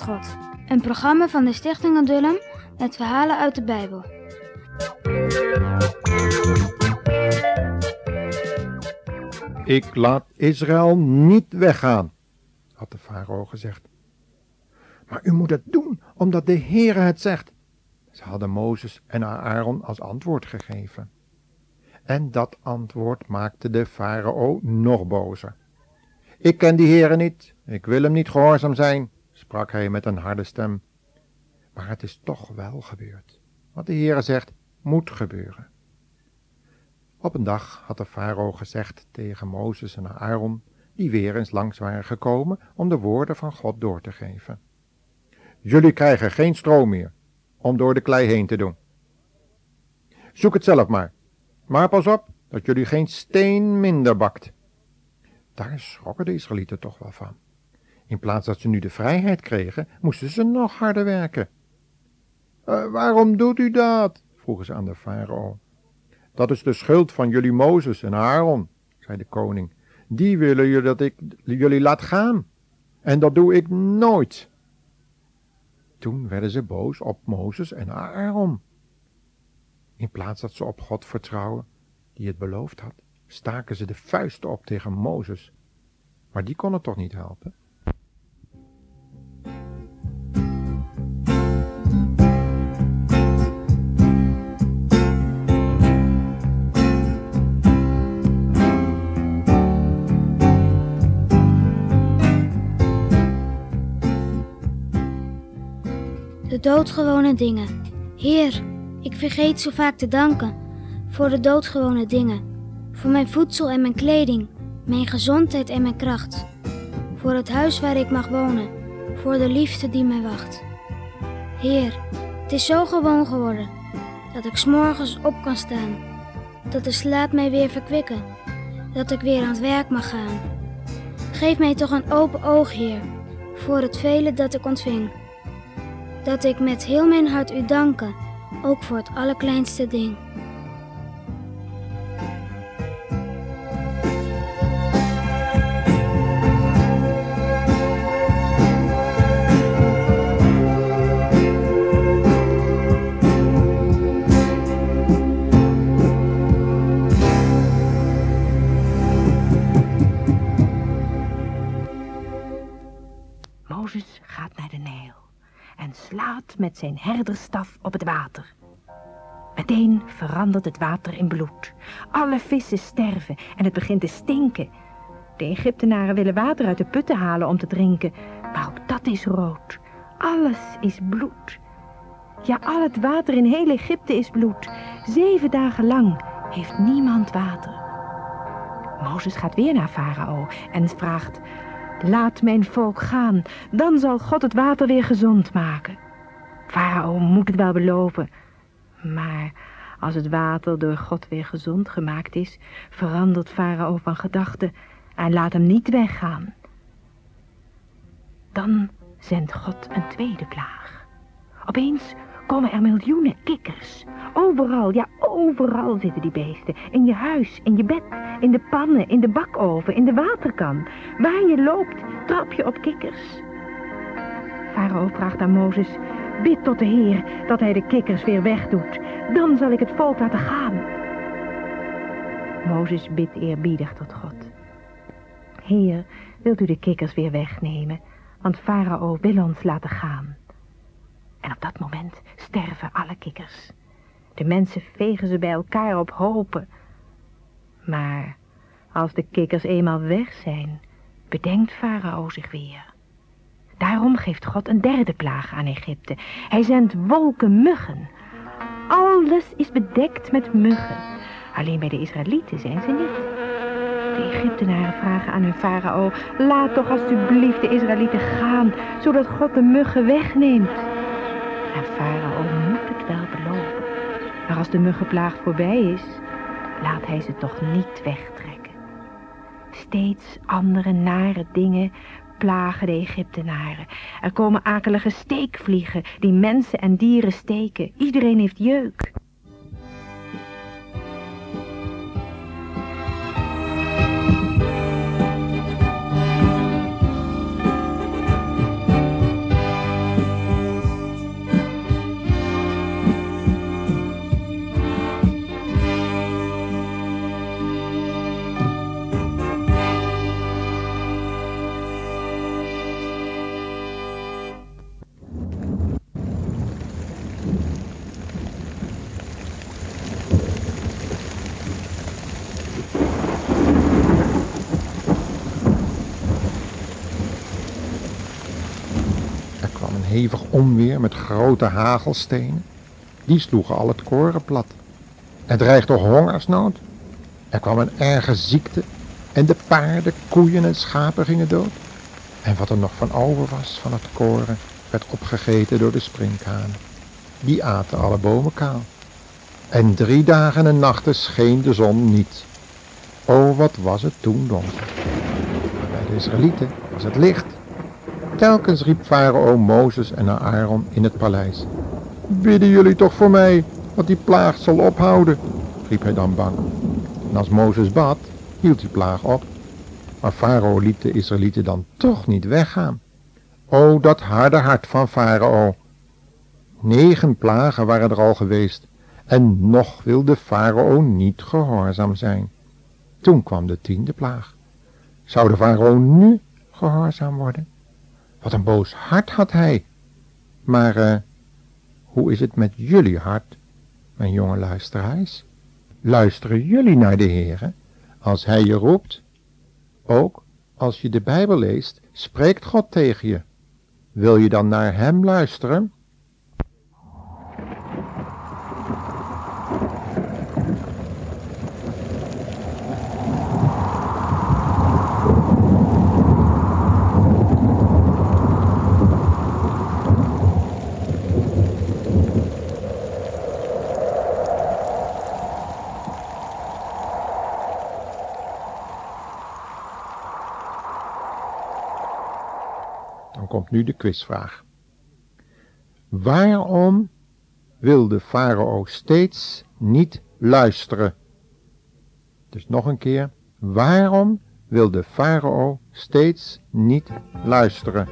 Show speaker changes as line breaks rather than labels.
God. Een programma van de Stichting Adullam met verhalen uit de Bijbel.
Ik laat Israël niet weggaan, had de farao gezegd. Maar u moet het doen, omdat de Heere het zegt. Ze hadden Mozes en Aaron als antwoord gegeven. En dat antwoord maakte de farao nog bozer. Ik ken die Heere niet, ik wil hem niet gehoorzaam zijn, sprak hij met een harde stem. Maar het is toch wel gebeurd. Wat de Heere zegt, moet gebeuren. Op een dag had de farao gezegd tegen Mozes en Aaron, die weer eens langs waren gekomen om de woorden van God door te geven. Jullie krijgen geen stroom meer om door de klei heen te doen. Zoek het zelf maar. Maar pas op dat jullie geen steen minder bakt. Daar schrokken de Israëlieten toch wel van. In plaats dat ze nu de vrijheid kregen, moesten ze nog harder werken. Uh, waarom doet u dat? vroegen ze aan de farao. Dat is de schuld van jullie Mozes en Aaron, zei de koning. Die willen jullie dat ik jullie laat gaan. En dat doe ik nooit. Toen werden ze boos op Mozes en Aaron. In plaats dat ze op God vertrouwen, die het beloofd had, staken ze de vuist op tegen Mozes. Maar die kon het toch niet helpen?
Doodgewone dingen. Heer, ik vergeet zo vaak te danken voor de doodgewone dingen. Voor mijn voedsel en mijn kleding, mijn gezondheid en mijn kracht. Voor het huis waar ik mag wonen, voor de liefde die mij wacht. Heer, het is zo gewoon geworden dat ik s'morgens op kan staan. Dat de slaap mij weer verkwikken, dat ik weer aan het werk mag gaan. Geef mij toch een open oog, Heer, voor het vele dat ik ontving. Dat ik met heel mijn hart u danken, ook voor het allerkleinste ding.
Mozes gaat naar de Nijl en slaat met zijn herderstaf op het water. Meteen verandert het water in bloed. Alle vissen sterven en het begint te stinken. De Egyptenaren willen water uit de putten halen om te drinken, maar ook dat is rood. Alles is bloed. Ja, al het water in heel Egypte is bloed. Zeven dagen lang heeft niemand water. Mozes gaat weer naar Farao en vraagt... Laat mijn volk gaan, dan zal God het water weer gezond maken. Farao moet het wel beloven. Maar als het water door God weer gezond gemaakt is, verandert Farao van gedachten en laat hem niet weggaan. Dan zendt God een tweede plaag. Opeens komen er miljoenen kikkers. Overal, ja overal zitten die beesten. In je huis, in je bed, in de pannen, in de bakoven, in de waterkan. Waar je loopt, trap je op kikkers. Farao vraagt aan Mozes, bid tot de Heer dat hij de kikkers weer wegdoet. Dan zal ik het volk laten gaan. Mozes bidt eerbiedig tot God. Heer, wilt u de kikkers weer wegnemen? Want Farao wil ons laten gaan. En op dat moment sterven alle kikkers. De mensen vegen ze bij elkaar op hopen. Maar als de kikkers eenmaal weg zijn, bedenkt Farao zich weer. Daarom geeft God een derde plaag aan Egypte. Hij zendt wolken muggen. Alles is bedekt met muggen. Alleen bij de Israëlieten zijn ze niet. De Egyptenaren vragen aan hun farao... laat toch alstublieft de Israëlieten gaan... zodat God de muggen wegneemt. En farao moet het wel beloven. Maar als de muggenplaag voorbij is, laat hij ze toch niet wegtrekken. Steeds andere nare dingen plagen de Egyptenaren. Er komen akelige steekvliegen die mensen en dieren steken. Iedereen heeft jeuk.
Hevig onweer met grote hagelstenen. Die sloegen al het koren plat. Er dreigde hongersnood. Er kwam een erge ziekte en de paarden, koeien en schapen gingen dood. En wat er nog van over was van het koren werd opgegeten door de sprinkhanen. Die aten alle bomen kaal. En drie dagen en nachten scheen de zon niet. O, wat was het toen donker. Bij de Israëlieten was het licht. Telkens riep farao Mozes en Aaron in het paleis. Bidden jullie toch voor mij, dat die plaag zal ophouden, riep hij dan bang. En als Mozes bad, hield die plaag op. Maar farao liet de Israëlieten dan toch niet weggaan. O, dat harde hart van farao. Negen plagen waren er al geweest en nog wilde farao niet gehoorzaam zijn. Toen kwam de tiende plaag. Zou de farao nu gehoorzaam worden? Wat een boos hart had hij. Maar uh, hoe is het met jullie hart, mijn jonge luisteraars? Luisteren jullie naar de Heere als hij je roept? Ook als je de Bijbel leest, spreekt God tegen je. Wil je dan naar hem luisteren? Dan komt nu de quizvraag. Waarom wil de farao steeds niet luisteren? Dus nog een keer. Waarom wil de farao steeds niet luisteren?